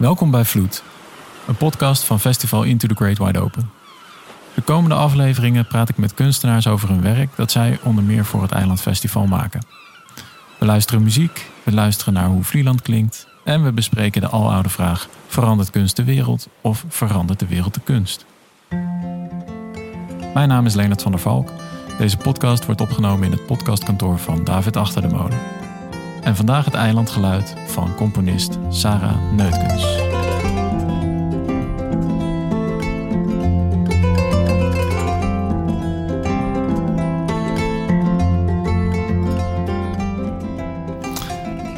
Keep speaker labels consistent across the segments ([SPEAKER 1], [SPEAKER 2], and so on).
[SPEAKER 1] Welkom bij Vloed, een podcast van Festival Into the Great Wide Open. De komende afleveringen praat ik met kunstenaars over hun werk dat zij onder meer voor het Eiland Festival maken. We luisteren muziek, we luisteren naar hoe Vlieland klinkt en we bespreken de aloude vraag: verandert kunst de wereld of verandert de wereld de kunst? Mijn naam is Leonard van der Valk. Deze podcast wordt opgenomen in het podcastkantoor van David Achter de Molen. En vandaag het eilandgeluid van componist Sarah Neutkens.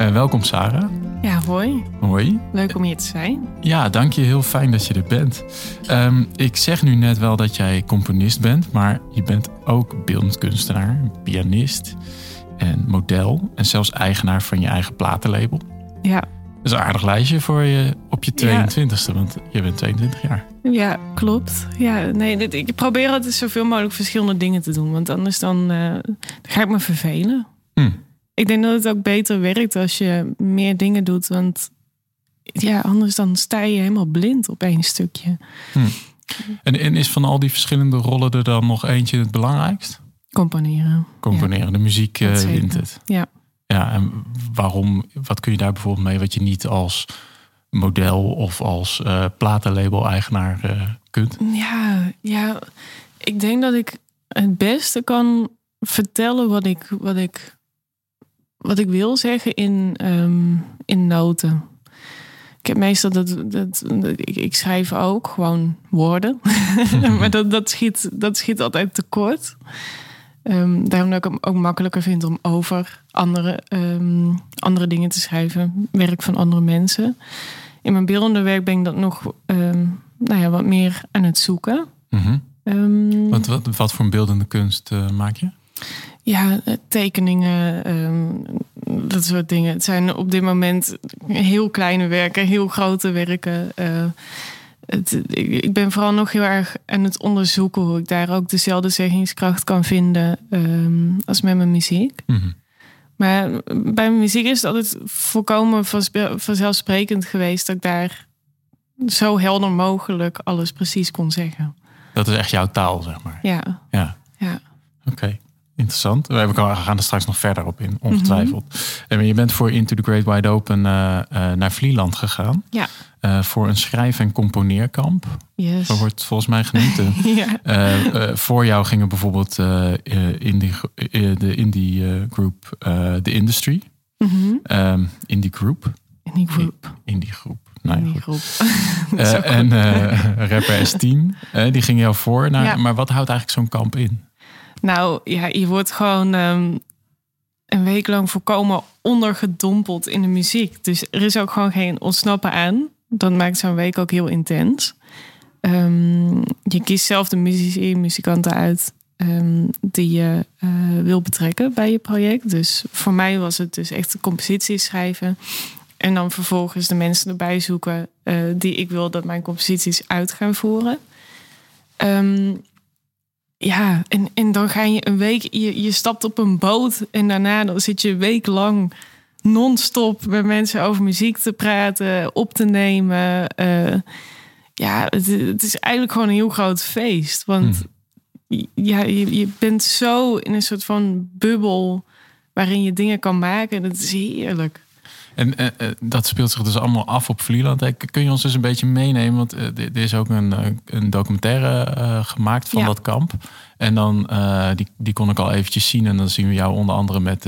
[SPEAKER 1] Uh, welkom Sarah.
[SPEAKER 2] Ja, hoi.
[SPEAKER 1] Hoi.
[SPEAKER 2] Leuk om hier te zijn.
[SPEAKER 1] Ja, dank je. Heel fijn dat je er bent. Um, ik zeg nu net wel dat jij componist bent, maar je bent ook beeldend kunstenaar, pianist en model en zelfs eigenaar van je eigen platenlabel.
[SPEAKER 2] Ja.
[SPEAKER 1] Dat is een aardig lijstje voor je op je 22e, want je bent 22 jaar.
[SPEAKER 2] Ja, klopt. Ja, nee, ik probeer altijd zoveel mogelijk verschillende dingen te doen, want anders dan, uh, dan ga ik me vervelen. Hm. Ik denk dat het ook beter werkt als je meer dingen doet, want ja, anders dan sta je helemaal blind op één stukje. Hm.
[SPEAKER 1] En, en is van al die verschillende rollen er dan nog eentje het belangrijkst?
[SPEAKER 2] Componeren.
[SPEAKER 1] Componeren, de muziek uh, wint het.
[SPEAKER 2] Ja.
[SPEAKER 1] Ja, en waarom, wat kun je daar bijvoorbeeld mee wat je niet als model of als uh, platenlabel-eigenaar uh, kunt?
[SPEAKER 2] Ja, ja, ik denk dat ik het beste kan vertellen wat ik, wat ik, wat ik wil zeggen in, um, in noten. Ik heb meestal dat, dat, ik, ik, schrijf ook gewoon woorden, maar dat, dat, schiet, dat schiet altijd tekort. Um, daarom dat ik het ook makkelijker vind om over andere, um, andere dingen te schrijven. Werk van andere mensen. In mijn beeldende werk ben ik dat nog um, nou ja, wat meer aan het zoeken.
[SPEAKER 1] Mm -hmm. wat, wat, wat voor beeldende kunst uh, maak je?
[SPEAKER 2] Ja, tekeningen, dat soort dingen. Het zijn op dit moment heel kleine werken, heel grote werken. Uh, ik ben vooral nog heel erg aan het onderzoeken hoe ik daar ook dezelfde zeggingskracht kan vinden um, als met mijn muziek. Mhm. Maar bij mijn muziek is het altijd volkomen vanzelfsprekend geweest dat ik daar zo helder mogelijk alles precies kon zeggen.
[SPEAKER 1] Dat is echt jouw taal, zeg maar.
[SPEAKER 2] Ja.
[SPEAKER 1] Ja.
[SPEAKER 2] ja.
[SPEAKER 1] Oké. Interessant. We gaan er straks nog verder op in, ongetwijfeld. Mm En je bent voor Into the Great Wide Open uh, uh, naar Vlieland gegaan.
[SPEAKER 2] Ja.
[SPEAKER 1] Uh, voor een schrijf- en componeerkamp.
[SPEAKER 2] Yes.
[SPEAKER 1] Zo wordt volgens mij genoemd. ja. voor jou gingen bijvoorbeeld in die, de indie group The Industry. Mm -hmm. indie group.
[SPEAKER 2] Indie group.
[SPEAKER 1] Indie groep. Nee,
[SPEAKER 2] indie groep.
[SPEAKER 1] en rapper S10, die ging jou voor. Naar, ja. Maar wat houdt eigenlijk zo'n kamp in?
[SPEAKER 2] Nou ja, je wordt gewoon um, een week lang voorkomen ondergedompeld in de muziek. Dus er is ook gewoon geen ontsnappen aan. Dat maakt zo'n week ook heel intens. Um, je kiest zelf de muzici, muzikanten uit um, die je uh, wil betrekken bij je project. Dus voor mij was het dus echt composities schrijven. En dan vervolgens de mensen erbij zoeken uh, die ik wil dat mijn composities uit gaan voeren. Um, ja, en, en dan ga je een week, je, je stapt op een boot en daarna dan zit je een week lang non-stop met mensen over muziek te praten, op te nemen. Uh, ja, het, het, is eigenlijk gewoon een heel groot feest. Want hmm. ja, je, je bent zo in een soort van bubbel waarin je dingen kan maken. Dat is heerlijk.
[SPEAKER 1] En uh, dat speelt zich dus allemaal af op Vlieland. Kun je ons dus een beetje meenemen? Want uh, er is ook een, een documentaire gemaakt van dat kamp. En dan, die, die kon ik al eventjes zien. En dan zien we jou onder andere met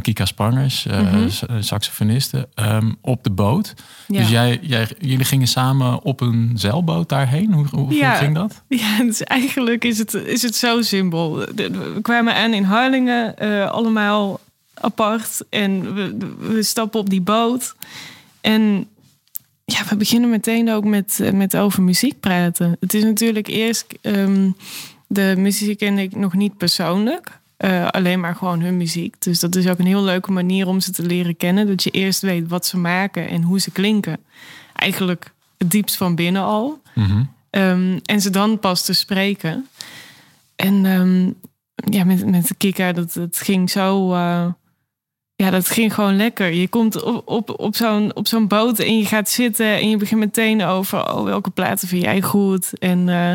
[SPEAKER 1] Kika Sprangers, mm -hmm. saxofoniste, um, op de boot. Ja. Dus jij, jij, jullie gingen samen op een zeilboot daarheen. Hoe, hoe
[SPEAKER 2] ja.
[SPEAKER 1] ging dat?
[SPEAKER 2] Ja, dus eigenlijk is het, is het zo simpel. We kwamen aan in Harlingen, allemaal apart. En we, we stappen op die boot. En ja, we beginnen meteen ook met, met over muziek praten. Het is natuurlijk eerst... Um, de muziek kende ik nog niet persoonlijk. Uh, alleen maar gewoon hun muziek. Dus dat is ook een heel leuke manier om ze te leren kennen. Dat je eerst weet wat ze maken en hoe ze klinken. Eigenlijk het diepst van binnen al. Mm -hmm. um, en ze dan pas te spreken. En um, ja, met, met de Kika, dat, dat ging zo... Uh, ja, dat ging gewoon lekker. Je komt op, op, op zo'n op zo'n boot en je gaat zitten en je begint meteen over oh, welke platen vind jij goed en uh,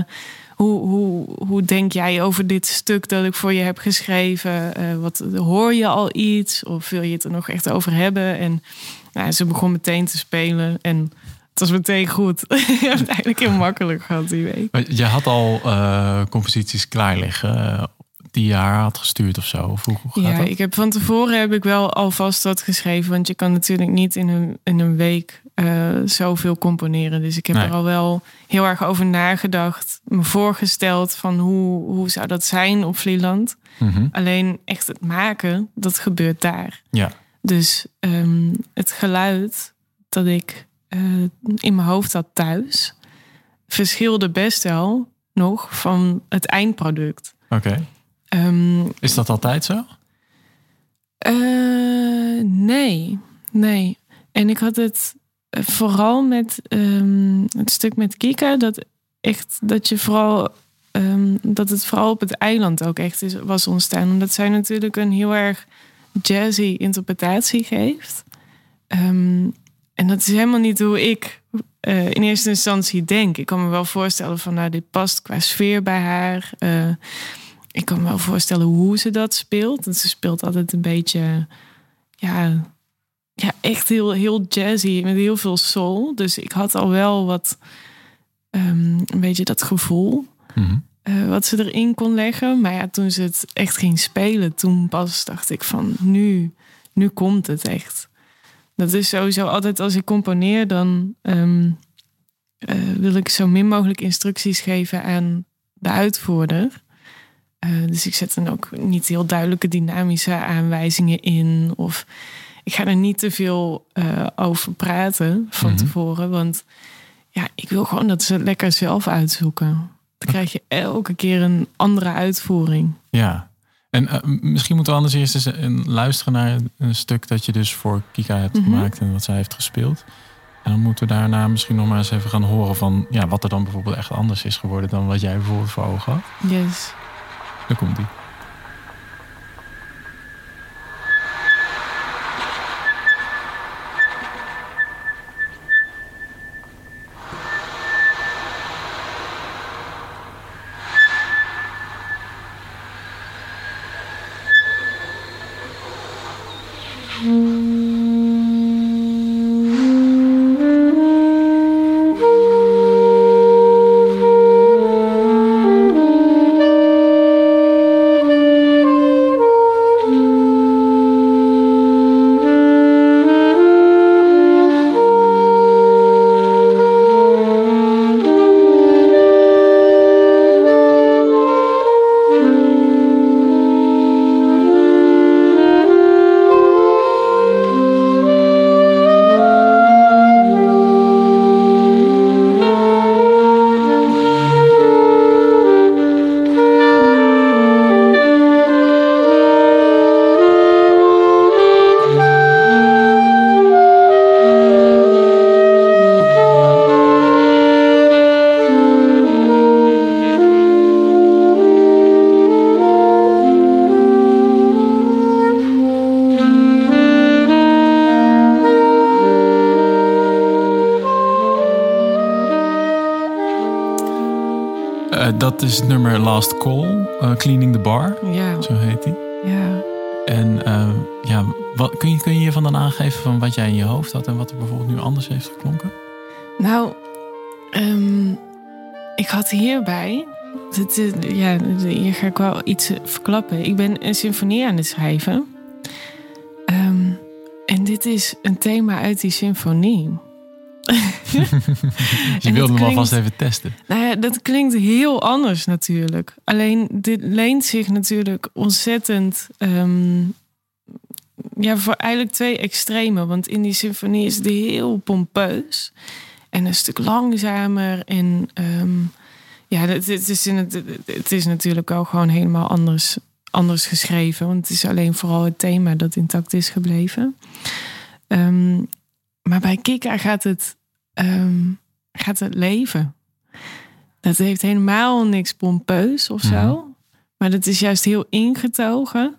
[SPEAKER 2] hoe, hoe, hoe denk jij over dit stuk dat ik voor je heb geschreven? Uh, wat hoor je al iets of wil je het er nog echt over hebben? En nou, ze begon meteen te spelen en het was meteen goed. je hebt eigenlijk heel makkelijk gehad die week.
[SPEAKER 1] Je had al uh, composities klaar liggen die je haar had gestuurd of zo? Of hoe,
[SPEAKER 2] hoe ja, ik heb van tevoren heb ik wel alvast wat geschreven. Want je kan natuurlijk niet in een, in een week uh, zoveel componeren. Dus ik heb er al wel heel erg over nagedacht. Me voorgesteld van hoe, hoe zou dat zijn op Vlieland. Mm Alleen echt het maken, dat gebeurt daar.
[SPEAKER 1] Ja.
[SPEAKER 2] Dus um, het geluid dat ik uh, in mijn hoofd had thuis... verschilde best wel nog van het eindproduct.
[SPEAKER 1] Oké. Um, is dat altijd zo?
[SPEAKER 2] Uh, nee, nee. En ik had het eh, vooral met um, het stuk met Kika, dat echt dat je vooral um, dat het vooral op het eiland ook echt is, was ontstaan. Omdat zij natuurlijk een heel erg jazzy interpretatie geeft. en dat is helemaal niet hoe ik uh, in eerste instantie denk. Ik kan me wel voorstellen van nou, dit past qua sfeer bij haar. Uh, ik kan me wel voorstellen hoe ze dat speelt. Ze speelt altijd een beetje, ja, ja echt heel, heel jazzy met heel veel soul. Dus ik had al wel wat, um, een beetje dat gevoel. Mm wat ze erin kon leggen. Maar ja, toen ze het echt ging spelen, toen pas dacht ik van nu, nu komt het echt. Dat is sowieso altijd als ik componeer, dan um, uh, wil ik zo min mogelijk instructies geven aan de uitvoerder. Uh, dus ik zet dan ook niet heel duidelijke dynamische aanwijzingen in. Of ik ga er niet te veel uh, over praten van mm -hmm. tevoren. Want ja, ik wil gewoon dat ze het lekker zelf uitzoeken. Dan krijg je elke keer een andere uitvoering.
[SPEAKER 1] Ja, en uh, misschien moeten we anders eerst eens een, luisteren naar een stuk dat je dus voor Kika hebt mm -hmm. gemaakt en wat zij heeft gespeeld. En dan moeten we daarna misschien nog maar eens even gaan horen van ja, wat er dan bijvoorbeeld echt anders is geworden dan wat jij bijvoorbeeld voor ogen had.
[SPEAKER 2] Yes.
[SPEAKER 1] Daar komt hij. dat is het nummer Last Call, uh, Cleaning the Bar.
[SPEAKER 2] Ja.
[SPEAKER 1] Zo heet die.
[SPEAKER 2] Ja.
[SPEAKER 1] En uh, ja, wat, kun, je, kun je hiervan dan aangeven van wat jij in je hoofd had en wat er bijvoorbeeld nu anders heeft geklonken?
[SPEAKER 2] Nou, um, ik had hierbij, ja, hier ga ik wel iets verklappen. Ik ben een symfonie aan het schrijven. Um, en dit is een thema uit die symfonie.
[SPEAKER 1] je wilde hem alvast even testen.
[SPEAKER 2] Nou ja, dat klinkt heel anders natuurlijk. Alleen dit leent zich natuurlijk ontzettend. Um, ja, voor eigenlijk twee extremen. Want in die symfonie is het heel pompeus. En een stuk langzamer. En um, ja, het, het, is in het, het is natuurlijk ook gewoon helemaal anders, anders geschreven. Want het is alleen vooral het thema dat intact is gebleven. Um, maar bij Kika gaat het, um, gaat het leven. Dat heeft helemaal niks pompeus of zo. -hmm. Maar dat is juist heel ingetogen.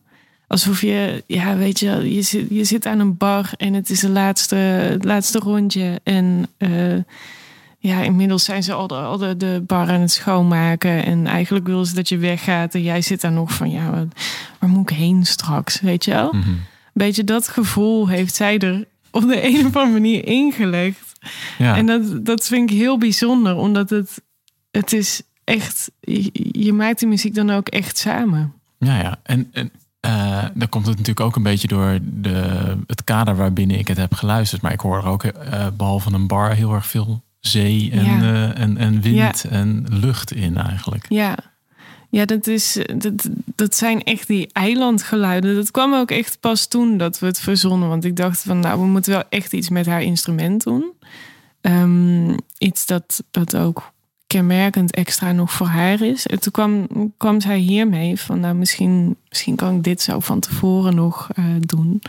[SPEAKER 2] alsof je, ja, weet je, je zit, je zit aan een bar en het is de laatste, het laatste rondje. En uh, ja, inmiddels zijn ze al de, al de, de bar aan het schoonmaken. En eigenlijk willen ze dat je weggaat. En jij zit daar nog van, ja, waar, waar moet ik heen straks? Weet je wel?
[SPEAKER 1] Mhm.
[SPEAKER 2] Beetje dat gevoel heeft zij er op de een of andere manier ingelegd.
[SPEAKER 1] Ja.
[SPEAKER 2] En dat, dat vind ik heel bijzonder, omdat het, het is echt, je, je maakt die muziek dan ook echt samen.
[SPEAKER 1] Ja, ja. En, en uh, dan komt het natuurlijk ook een beetje door de, het kader waarbinnen ik het heb geluisterd. Maar ik hoor er ook, uh, behalve een bar, heel erg veel zee en,
[SPEAKER 2] Ja.
[SPEAKER 1] eh, en, en wind
[SPEAKER 2] Ja.
[SPEAKER 1] en lucht in eigenlijk.
[SPEAKER 2] Ja, ja dat, is, dat, dat zijn echt die eilandgeluiden. Dat kwam ook echt pas toen dat we het verzonnen. Want ik dacht van, nou, we moeten wel echt iets met haar instrument doen. Ehm, iets dat, dat ook kenmerkend extra nog voor haar is. En toen kwam, kwam zij hiermee van, nou, misschien, misschien kan ik dit zo van tevoren nog eh, doen.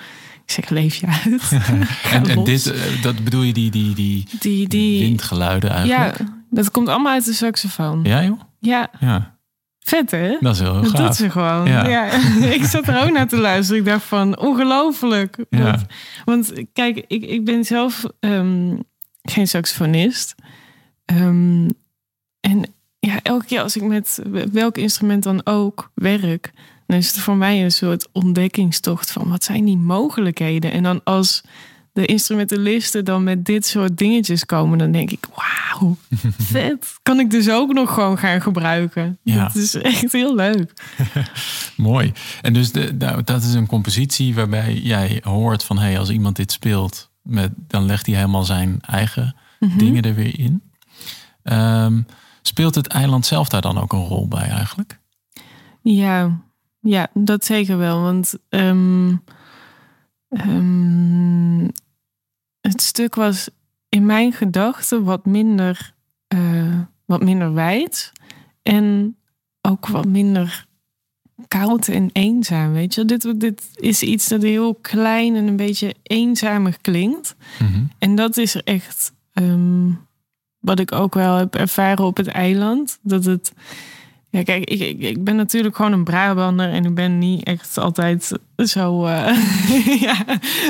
[SPEAKER 2] Ik zeg, leef je uit.
[SPEAKER 1] En, dit, eh, dat bedoel je die, die, die
[SPEAKER 2] die, die,
[SPEAKER 1] windgeluiden
[SPEAKER 2] ja,
[SPEAKER 1] eigenlijk?
[SPEAKER 2] dat komt allemaal uit de saxofoon.
[SPEAKER 1] Ja, joh?
[SPEAKER 2] ja
[SPEAKER 1] Ja,
[SPEAKER 2] vet hè?
[SPEAKER 1] dat is heel
[SPEAKER 2] Dat doet ze gewoon.
[SPEAKER 1] Ja.
[SPEAKER 2] Ja. ik zat er ook naar te luisteren. Ik dacht van, ongelooflijk.
[SPEAKER 1] Ja.
[SPEAKER 2] Want kijk, ik, ik ben zelf ehm, geen saxofonist. Ehm, en ja, elke keer als ik met welk instrument dan ook werk... dan is het voor mij een soort ontdekkingstocht van... wat zijn die mogelijkheden? En dan als de instrumentalisten dan met dit soort dingetjes komen... dan denk ik, wauw, vet. Kan ik dus ook nog gewoon gaan gebruiken.
[SPEAKER 1] Ja.
[SPEAKER 2] Dat is echt heel leuk.
[SPEAKER 1] Mooi. En dus de, nou, dat is een compositie waarbij jij hoort van... Hey, als iemand dit speelt, met, dan legt hij helemaal zijn eigen
[SPEAKER 2] Mhm.
[SPEAKER 1] dingen er weer in. Ehm, speelt het eiland zelf daar dan ook een rol bij eigenlijk?
[SPEAKER 2] Ja, ja, dat zeker wel. Want ehm, het stuk was in mijn gedachten wat minder, eh, wat minder wijd. En ook wat minder koud en eenzaam. Weet je, dit, dit is iets dat heel klein en een beetje eenzamig klinkt.
[SPEAKER 1] Mhm.
[SPEAKER 2] En dat is echt ehm, wat ik ook wel heb ervaren op het eiland. Dat het. Ja, kijk, ik, ik, ik ben natuurlijk gewoon een Brabander en ik ben niet echt altijd zo. eh, ja,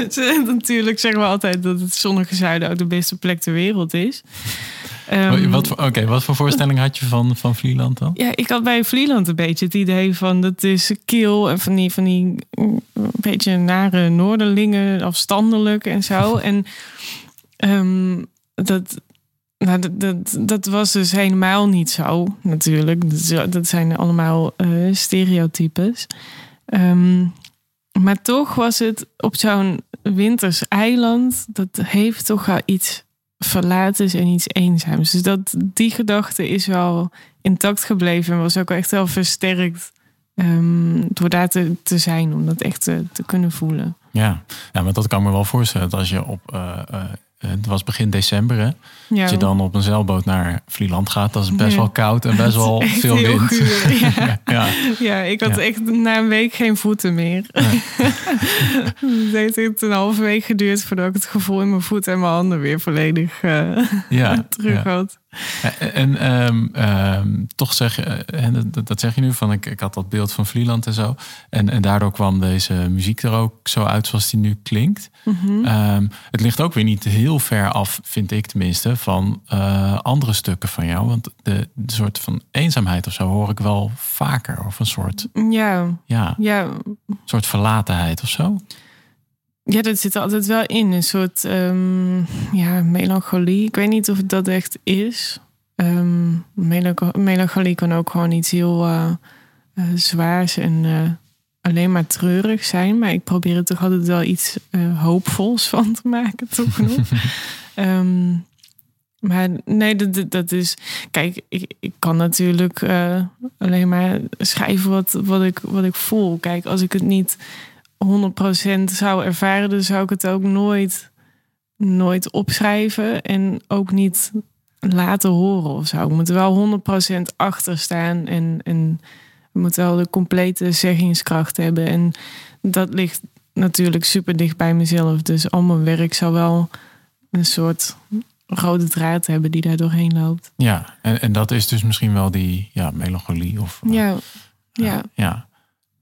[SPEAKER 2] ze- natuurlijk zeggen we altijd dat het zonnige zuiden ook de beste plek ter wereld is. Ehm,
[SPEAKER 1] wat, voor, oké, wat voor voorstelling had je van, van Vlieland dan?
[SPEAKER 2] ja, ik had bij Vlieland een beetje het idee van dat is kil en van die, van die mm, een beetje nare Noorderlingen, afstandelijk en zo. en ehm, dat, nou, dat, dat, dat was dus helemaal niet zo, natuurlijk. Dat, zijn allemaal eh, stereotypes. Ehm, maar toch was het op zo'n winters eiland, dat heeft toch wel iets verlatens en iets eenzaams. Dus dat, die gedachte is wel intact gebleven en was ook echt wel versterkt ehm, door daar te, te zijn, om dat echt te, kunnen voelen.
[SPEAKER 1] Ja. ja, maar dat kan me wel voorstellen. Dat als je op, eh, eh, het was begin december, hè?
[SPEAKER 2] Ja,
[SPEAKER 1] Als je dan op een zeilboot naar Vlieland gaat, dat is best
[SPEAKER 2] Ja.
[SPEAKER 1] wel koud en best wel veel wind.
[SPEAKER 2] guur, ja.
[SPEAKER 1] ja.
[SPEAKER 2] Ja, ik had echt na een week geen voeten meer. het heeft echt een halve week geduurd voordat ik het gevoel in mijn voeten en mijn handen weer volledig eh, terug had.
[SPEAKER 1] En, en ehm, ehm, toch zeg je, eh, en dat, dat zeg je nu van ik, ik had dat beeld van Vlieland en zo. En, en daardoor kwam deze muziek er ook zo uit zoals die nu klinkt.
[SPEAKER 2] Mhm.
[SPEAKER 1] Ehm, het ligt ook weer niet heel ver af, vind ik tenminste, van eh, andere stukken van jou. Want de, de soort van eenzaamheid of zo hoor ik wel vaker. Of een soort,
[SPEAKER 2] Ja,
[SPEAKER 1] ja,
[SPEAKER 2] ja,
[SPEAKER 1] soort verlatenheid of zo.
[SPEAKER 2] Ja, dat zit er altijd wel in. Een soort ehm, ja, melancholie. Ik weet niet of het dat echt is. Ehm, melancho- melancholie kan ook gewoon iets heel eh, eh, zwaars en eh, alleen maar treurig zijn. Maar ik probeer er toch altijd wel iets hoopvols van te maken, toch nog. Ehm, maar nee, dat, dat- dat is. Kijk, ik, ik kan natuurlijk alleen maar schrijven wat, wat, ik, wat ik voel. Kijk, als ik het niet 100% zou ervaren, dan zou ik het ook nooit, nooit opschrijven en ook niet laten horen of zo. Ik moet er wel 100% achter staan en, en ik moet wel de complete zeggingskracht hebben. En dat ligt natuurlijk super dicht bij mezelf. Dus al mijn werk zou wel een soort rode draad hebben die daar doorheen loopt.
[SPEAKER 1] Ja, en, en dat is dus misschien wel die ja, melancholie of... eh,
[SPEAKER 2] Ja, ja.
[SPEAKER 1] ja.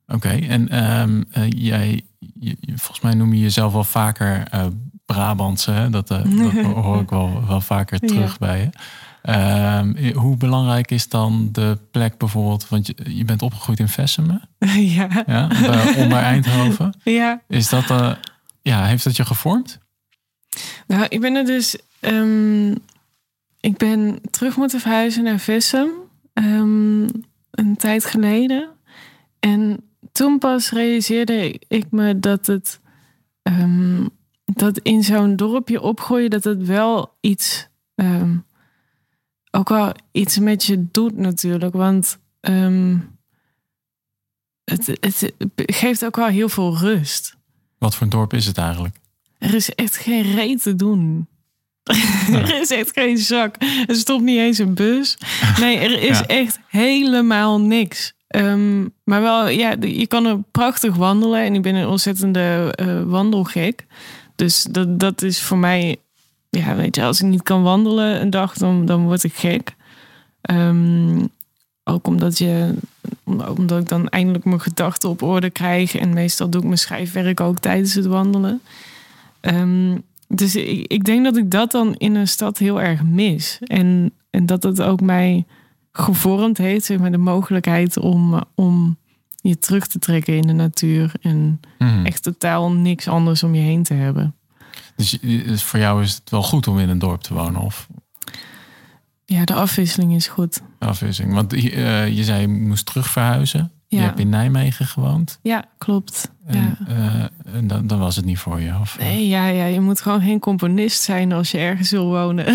[SPEAKER 1] Oké, en ehm, eh, jij, je- volgens mij noem je jezelf wel vaker eh Brabantse. Hè? Dat, eh, dat hoor ik wel, wel vaker
[SPEAKER 2] Ja.
[SPEAKER 1] terug bij je. Ehm, hoe belangrijk is dan de plek bijvoorbeeld? Want je, je bent opgegroeid in Vessemen,
[SPEAKER 2] ja.
[SPEAKER 1] ja, bij- onder Eindhoven.
[SPEAKER 2] ja.
[SPEAKER 1] Is dat, ja, heeft dat je gevormd?
[SPEAKER 2] Nou, ik ben er dus. ehm, ik ben terug moeten verhuizen naar Vissem. ehm, een tijd geleden. En toen pas realiseerde ik me dat het. ehm, dat in zo'n dorpje opgroeien, dat het wel iets. ehm, ook wel iets met je doet, natuurlijk. Want. ehm, het, het geeft ook wel heel veel rust.
[SPEAKER 1] Wat voor een dorp is het eigenlijk?
[SPEAKER 2] Er is echt geen reet te doen. er is echt geen zak. Er stopt niet eens een bus. Nee, er is
[SPEAKER 1] Ja.
[SPEAKER 2] echt helemaal niks. Ehm, maar wel, ja, je kan er prachtig wandelen. En ik ben een ontzettende eh, wandelgek. Dus dat, dat is voor mij... Ja, weet je, als ik niet kan wandelen een dag, dan, dan word ik gek. Ehm, ook omdat, je, omdat ik dan eindelijk mijn gedachten op orde krijg. En meestal doe ik mijn schrijfwerk ook tijdens het wandelen. Ehm, dus ik, ik denk dat ik dat dan in een stad heel erg mis. En, en dat het ook mij gevormd heeft, zeg maar, de mogelijkheid om, om je terug te trekken in de natuur. En
[SPEAKER 1] Mhm.
[SPEAKER 2] echt totaal niks anders om je heen te hebben.
[SPEAKER 1] Dus, dus voor jou is het wel goed om in een dorp te wonen? Of
[SPEAKER 2] Ja, de afwisseling is goed.
[SPEAKER 1] afwisseling? Want eh, je zei je moest terug verhuizen. Je hebt in Nijmegen gewoond.
[SPEAKER 2] ja klopt.
[SPEAKER 1] En,
[SPEAKER 2] Ja.
[SPEAKER 1] eh, en dan, dan was het niet voor je. Of,
[SPEAKER 2] Nee, ja, ja, je moet gewoon geen componist zijn als je ergens wil wonen.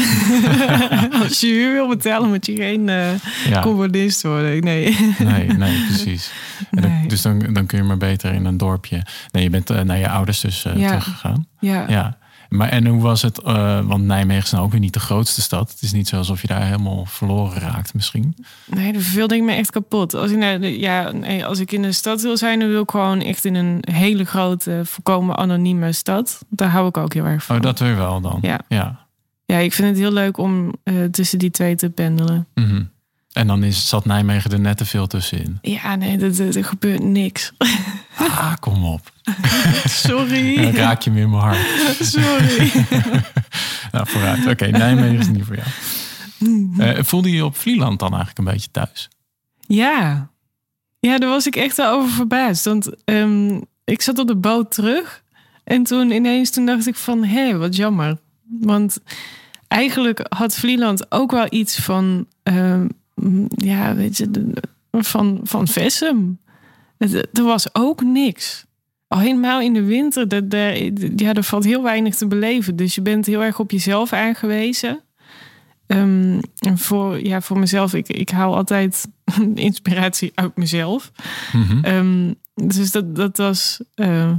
[SPEAKER 2] als je huur wil betalen, moet je geen eh,
[SPEAKER 1] ja,
[SPEAKER 2] componist worden. Nee.
[SPEAKER 1] nee, nee, precies. En dan- dus dan, dan kun je maar beter in een dorpje. Nee, je bent eh, naar je ouders dus eh,
[SPEAKER 2] Ja.
[SPEAKER 1] teruggegaan.
[SPEAKER 2] Ja.
[SPEAKER 1] Ja. Maar en hoe was het? eh, want Nijmegen is nou ook weer niet de grootste stad. Het is niet zo alsof je daar helemaal verloren raakt misschien.
[SPEAKER 2] Nee, er verveelde ik me echt kapot. Als ik, naar de, ja, nee, als ik in een stad wil zijn, dan wil ik gewoon echt in een hele grote, volkomen anonieme stad. Daar hou ik ook heel erg van.
[SPEAKER 1] Oh, dat weer wel dan.
[SPEAKER 2] Ja.
[SPEAKER 1] ja.
[SPEAKER 2] Ja, ik vind het heel leuk om eh, tussen die twee te pendelen.
[SPEAKER 1] Mhm. En dan is, zat Nijmegen er net te veel tussenin.
[SPEAKER 2] Ja, nee, er, gebeurt niks.
[SPEAKER 1] Ah, kom op.
[SPEAKER 2] Sorry.
[SPEAKER 1] Dan raak je me in mijn hart.
[SPEAKER 2] Sorry.
[SPEAKER 1] Nou, vooruit. Oké, Nijmegen is niet voor jou. Eh, voelde je je op Vlieland dan eigenlijk een beetje thuis?
[SPEAKER 2] Ja. Ja, daar was ik echt wel over verbaasd. Want ehm, ik zat op de boot terug. En toen ineens toen dacht ik van, hé, wat jammer. Want eigenlijk had Vlieland ook wel iets van, ehm, ja, weet je, de- van, van Vessem. Er was ook niks. Al helemaal in de winter, daar, ja, er valt heel weinig te beleven. Dus je bent heel erg op jezelf aangewezen. Ehm, en voor, ja, voor mezelf, ik, ik haal altijd inspiratie uit mezelf.
[SPEAKER 1] Mhm.
[SPEAKER 2] Ehm, dus dat, dat was. eh,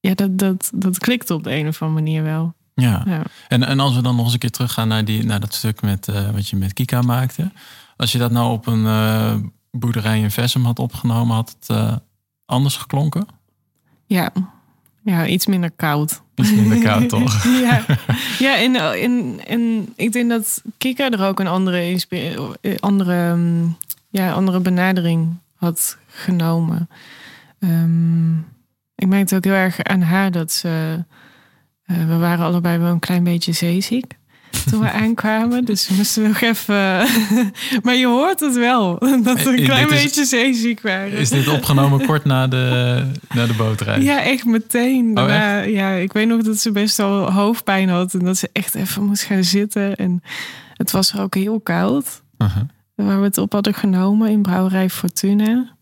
[SPEAKER 2] ja, dat, dat, dat klikte op de een of andere manier wel.
[SPEAKER 1] Ja.
[SPEAKER 2] Ja.
[SPEAKER 1] En, en als we dan nog eens een keer teruggaan naar, die, naar dat stuk met, eh, wat je met Kika maakte. Als je dat nou op een eh, boerderij in Vessem had opgenomen, had het eh, anders geklonken?
[SPEAKER 2] Ja. ja, iets minder koud.
[SPEAKER 1] Iets minder koud, toch?
[SPEAKER 2] ja, ja en, en, en ik denk dat Kika er ook een andere, andere, ehm, ja, andere benadering had genomen. Ehm, ik merkte ook heel erg aan haar dat ze. Eh, we waren allebei wel een klein beetje zeeziek toen we aankwamen. Dus we moesten nog even. maar je hoort het wel, dat we een
[SPEAKER 1] Eh,
[SPEAKER 2] klein
[SPEAKER 1] dit is-
[SPEAKER 2] beetje zeeziek waren.
[SPEAKER 1] Is dit opgenomen kort na de, na de bootreis?
[SPEAKER 2] Ja, echt meteen.
[SPEAKER 1] Oh,
[SPEAKER 2] Daarna, Ja, ik weet nog dat ze best wel hoofdpijn had. En dat ze echt even moest gaan zitten. En het was er ook heel koud.
[SPEAKER 1] Uh-huh.
[SPEAKER 2] Waar we het op hadden genomen in Brouwerij Fortuna.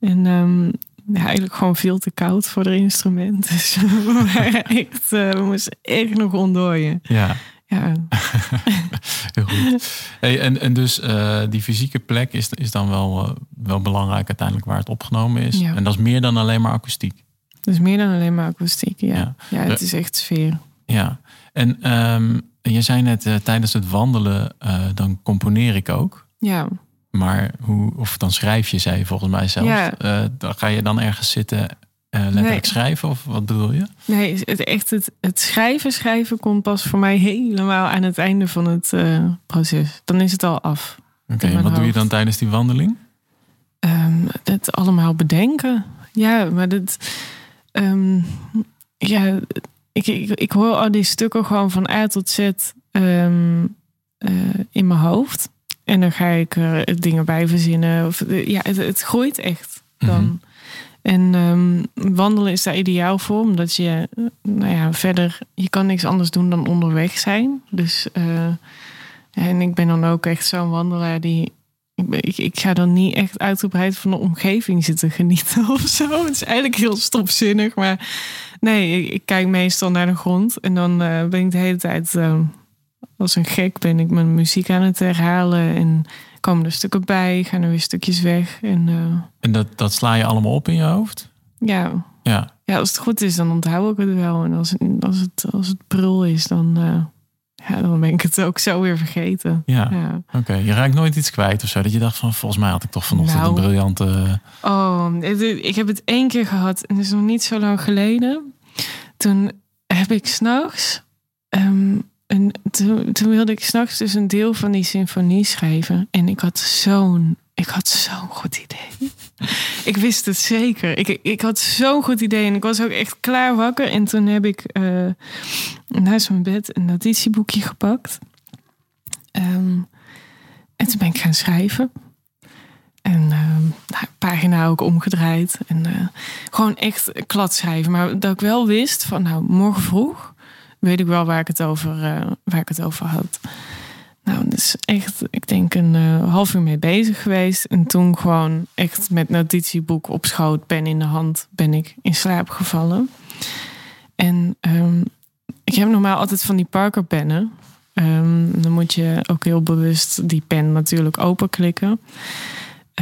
[SPEAKER 2] En ehm, ja, eigenlijk gewoon veel te koud voor de instrument. Dus we, echt, eh, we moesten echt nog ontdooien.
[SPEAKER 1] Ja,
[SPEAKER 2] Ja,
[SPEAKER 1] heel goed. Hey, en, en dus eh, die fysieke plek is, is dan wel, eh, wel belangrijk uiteindelijk waar het opgenomen is.
[SPEAKER 2] Ja.
[SPEAKER 1] En dat is meer dan alleen maar akoestiek.
[SPEAKER 2] dus meer dan alleen maar akoestiek. Ja,
[SPEAKER 1] Ja.
[SPEAKER 2] ja. het is echt sfeer.
[SPEAKER 1] Ja, en ehm, je zei net tijdens het wandelen, dan componeer ik ook.
[SPEAKER 2] Ja,
[SPEAKER 1] Maar hoe, of dan schrijf je, zei je volgens mij zelf.
[SPEAKER 2] Ja.
[SPEAKER 1] Eh, dan ga je dan ergens zitten, eh, letterlijk
[SPEAKER 2] Nee.
[SPEAKER 1] schrijven? Of wat bedoel je?
[SPEAKER 2] Nee, het, echt het, het schrijven, schrijven komt pas voor mij helemaal aan het einde van het eh, proces. Dan is het al af.
[SPEAKER 1] Oké, wat doe je dan tijdens die wandeling?
[SPEAKER 2] um, dat allemaal bedenken. Ja, maar dat. Ehm, ja, ik, ik, ik hoor al die stukken gewoon van A tot Z um, in mijn hoofd. En dan ga ik er dingen bij verzinnen. Of, ja, het, het groeit echt dan. Mhm. En wandelen is daar ideaal voor, omdat je, nou ja, verder, je kan niks anders doen dan onderweg zijn. Dus, uh, en ik ben dan ook echt zo'n wandelaar die ik, ik, ga dan niet echt uitgebreid van de omgeving zitten genieten of zo. Het is eigenlijk heel stopzinnig. Maar nee, ik, kijk meestal naar de grond. En dan uh, ben ik de hele tijd uh, als een gek ben ik mijn muziek aan het herhalen. En komen er stukken bij, gaan er weer stukjes weg. En, uh,
[SPEAKER 1] en dat, dat sla je allemaal op in je hoofd?
[SPEAKER 2] Ja.
[SPEAKER 1] Ja.
[SPEAKER 2] Ja, als het goed is, dan onthoud ik het wel. En als het, als het, als het prul is, dan ja, dan ben ik het ook zo weer vergeten.
[SPEAKER 1] Ja, oké. Je raakt nooit iets kwijt of zo. Dat je dacht van, volgens mij had ik toch vanochtend nou, een briljante...
[SPEAKER 2] Oh, ik heb het één keer gehad. En dat is nog niet zo lang geleden. Toen heb ik s'nachts... Um, en toen, toen wilde ik s'nachts dus een deel van die symfonie schrijven. En ik had zo'n ik had zo'n goed idee. ik wist het zeker. Ik, ik had zo'n goed idee en ik was ook echt klaar wakker. En toen heb ik uh, naast mijn bed een notitieboekje gepakt. Ehm, en toen ben ik gaan schrijven. En uh, pagina ook omgedraaid. En uh, gewoon echt klad schrijven. Maar dat ik wel wist van nou, morgen vroeg weet ik wel waar ik het over, waar ik het over had. Nou, dus echt, ik denk een uh, half uur mee bezig geweest. En toen gewoon echt met notitieboek op schoot, pen in de hand, ben ik in slaap gevallen. En um, ik heb normaal altijd van die Parker pennen. Um, dan moet je ook heel bewust die pen natuurlijk openklikken.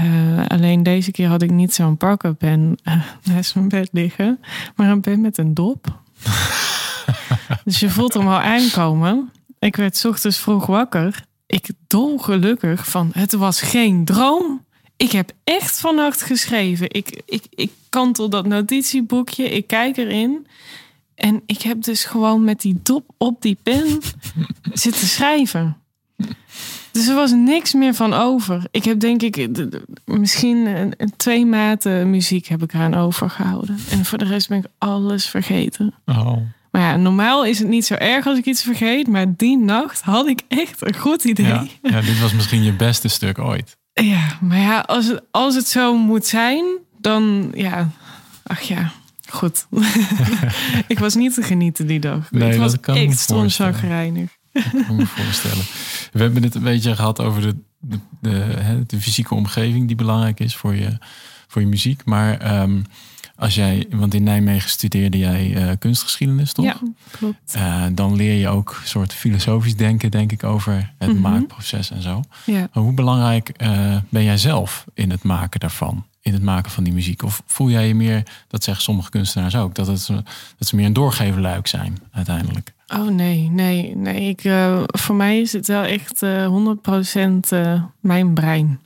[SPEAKER 2] Uh, alleen deze keer had ik niet zo'n Parker pen uh, naast mijn bed liggen, maar een pen met een dop. dus je voelt hem al aankomen. Ik werd ochtends vroeg wakker. Ik dolgelukkig van het was geen droom. Ik heb echt vannacht geschreven. Ik, ik, ik kantel dat notitieboekje. Ik kijk erin. En ik heb dus gewoon met die dop op die pen zitten schrijven. Dus er was niks meer van over. Ik heb denk ik misschien een, twee maten muziek heb ik eraan overgehouden. En voor de rest ben ik alles vergeten.
[SPEAKER 1] Oh.
[SPEAKER 2] Maar ja, normaal is het niet zo erg als ik iets vergeet. Maar die nacht had ik echt een goed idee.
[SPEAKER 1] Ja, ja dit was misschien je beste stuk ooit.
[SPEAKER 2] Ja, maar ja, als het, als het zo moet zijn, dan ja. Ach ja, goed. ik was niet te genieten die dag.
[SPEAKER 1] Nee,
[SPEAKER 2] ik was
[SPEAKER 1] dat kan
[SPEAKER 2] echt
[SPEAKER 1] stomzagrijnig. Dat kan me voorstellen. We hebben het een beetje gehad over de, de, de, de, fysieke omgeving die belangrijk is voor je, voor je muziek. Maar um, als jij, want in Nijmegen studeerde jij uh, kunstgeschiedenis, toch?
[SPEAKER 2] Ja, klopt.
[SPEAKER 1] Uh, dan leer je ook een soort filosofisch denken, denk ik, over het mm -hmm. maakproces en zo.
[SPEAKER 2] Ja.
[SPEAKER 1] Hoe belangrijk uh, ben jij zelf in het maken daarvan? In het maken van die muziek? Of voel jij je meer, dat zeggen sommige kunstenaars ook, dat, het, dat ze meer een doorgeverluik zijn uiteindelijk?
[SPEAKER 2] Oh nee, nee, nee. Ik, voor mij is het wel echt 100% mijn brein.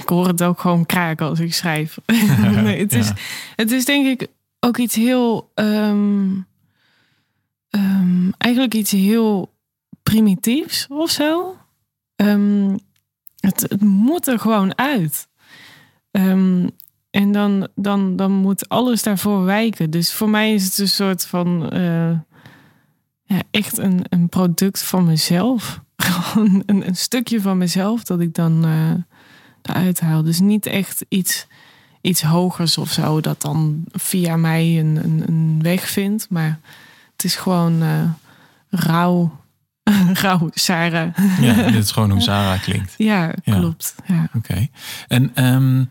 [SPEAKER 2] Ik hoor het ook gewoon kraken als ik schrijf. nee, het, is, het is denk ik ook iets heel. Um, um, eigenlijk iets heel primitiefs of zo. Um, het, het, moet er gewoon uit. en dan, dan, dan moet alles daarvoor wijken. Dus voor mij is het een soort van. Uh, ja, echt een, een product van mezelf. Gewoon een, een stukje van mezelf dat ik dan. Uh, uithaal. Dus niet echt iets, iets hogers of zo, dat dan via mij een, een, een weg vindt. Maar het is gewoon uh, rauw, rauw Sarah.
[SPEAKER 1] Ja, dit is gewoon hoe Sarah klinkt.
[SPEAKER 2] Ja, klopt. Ja.
[SPEAKER 1] Oké. En um,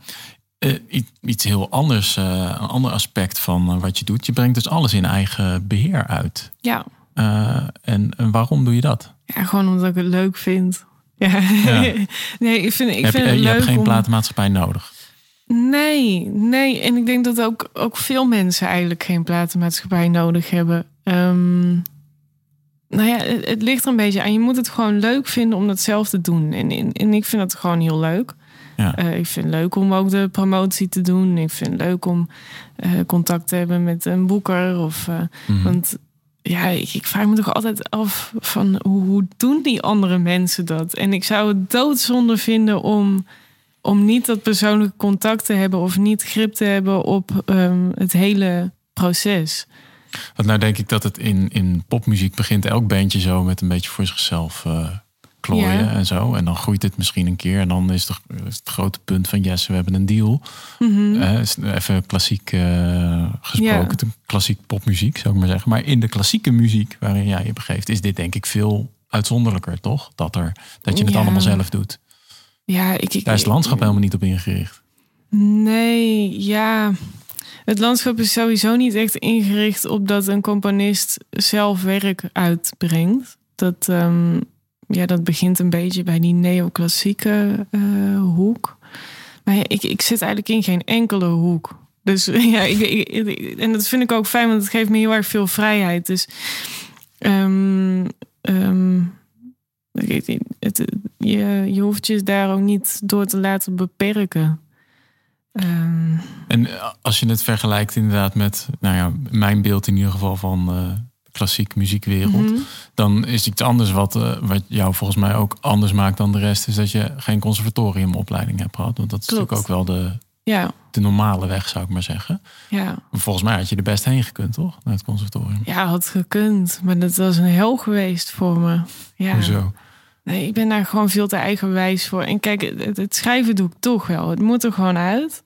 [SPEAKER 1] uh, iets heel anders, uh, een ander aspect van wat je doet. Je brengt dus alles in eigen beheer uit.
[SPEAKER 2] Ja.
[SPEAKER 1] en, en waarom doe je dat?
[SPEAKER 2] Ja, gewoon omdat ik het leuk vind. Ja. nee, ik vind, ik
[SPEAKER 1] heb,
[SPEAKER 2] vind
[SPEAKER 1] je,
[SPEAKER 2] het
[SPEAKER 1] je
[SPEAKER 2] leuk
[SPEAKER 1] hebt geen
[SPEAKER 2] om...
[SPEAKER 1] platenmaatschappij nodig.
[SPEAKER 2] Nee, nee. En ik denk dat ook, ook veel mensen eigenlijk geen platenmaatschappij nodig hebben. Um, nou ja, het, het, ligt er een beetje aan. Je moet het gewoon leuk vinden om dat zelf te doen. En, en, en ik vind het gewoon heel leuk.
[SPEAKER 1] Ja.
[SPEAKER 2] Uh, ik vind het leuk om ook de promotie te doen. Ik vind het leuk om uh, contact te hebben met een boeker. Of, uh, mm -hmm. Want ja, ik, vraag me toch altijd af van hoe, hoe, doen die andere mensen dat? En ik zou het doodzonde vinden om, om niet dat persoonlijke contact te hebben of niet grip te hebben op ehm, het hele proces.
[SPEAKER 1] Want nou denk ik dat het in, in popmuziek begint elk bandje zo met een beetje voor zichzelf uh, klooien en zo. En dan groeit het misschien een keer. En dan is het, het grote punt van yes, we hebben een deal. Mm even klassiek uh, gesproken, klassiek popmuziek zou ik maar zeggen. Maar in de klassieke muziek waarin jij je begeeft, is dit denk ik veel uitzonderlijker, toch? Dat, er, dat je het allemaal zelf doet.
[SPEAKER 2] Ja, ik, ik,
[SPEAKER 1] Daar is het landschap helemaal niet op ingericht.
[SPEAKER 2] Nee, ja. Het landschap is sowieso niet echt ingericht op dat een componist zelf werk uitbrengt. Dat, um, ja, dat begint een beetje bij die neoclassieke uh, hoek. Maar ja, ik, ik zit eigenlijk in geen enkele hoek. Dus ja, ik, en dat vind ik ook fijn, want het geeft me heel erg veel vrijheid. Dus um, het, je, je hoeft je daar ook niet door te laten beperken.
[SPEAKER 1] Um, en als je het vergelijkt inderdaad met, nou ja, mijn beeld in ieder geval van de klassiek muziekwereld, mm -hmm. dan is iets anders wat, uh, wat jou volgens mij ook anders maakt dan de rest, is dat je geen conservatoriumopleiding hebt gehad. Want dat is Klopt. natuurlijk ook wel de,
[SPEAKER 2] ja.
[SPEAKER 1] de normale weg, zou ik maar zeggen.
[SPEAKER 2] Ja.
[SPEAKER 1] Volgens mij had je er best heen gekund, toch? Naar het conservatorium.
[SPEAKER 2] Ja, had gekund. Maar dat was een hel geweest voor me. Ja.
[SPEAKER 1] Hoezo?
[SPEAKER 2] Nee, ik ben daar gewoon veel te eigenwijs voor. En kijk, het, het schrijven doe ik toch wel. Het moet er gewoon uit.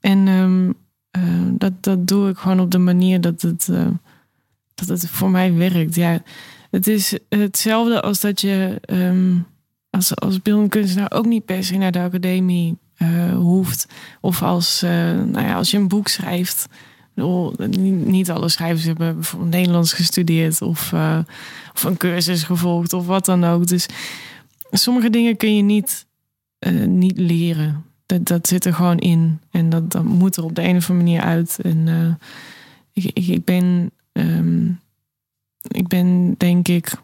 [SPEAKER 2] En um, uh, dat, dat doe ik gewoon op de manier dat het, uh, dat het voor mij werkt. Ja, het is hetzelfde als dat je um, als, als beeldend kunstenaar ook niet per se naar de academie uh, hoeft. Of als, nou ja, als je een boek schrijft. Niet alle schrijvers hebben bijvoorbeeld Nederlands gestudeerd of, uh, of een cursus gevolgd of wat dan ook. Dus sommige dingen kun je niet, niet leren. Dat, dat zit er gewoon in. En dat, dat moet er op de een of andere manier uit. En ik, ik, ik, ben, um, ik ben denk ik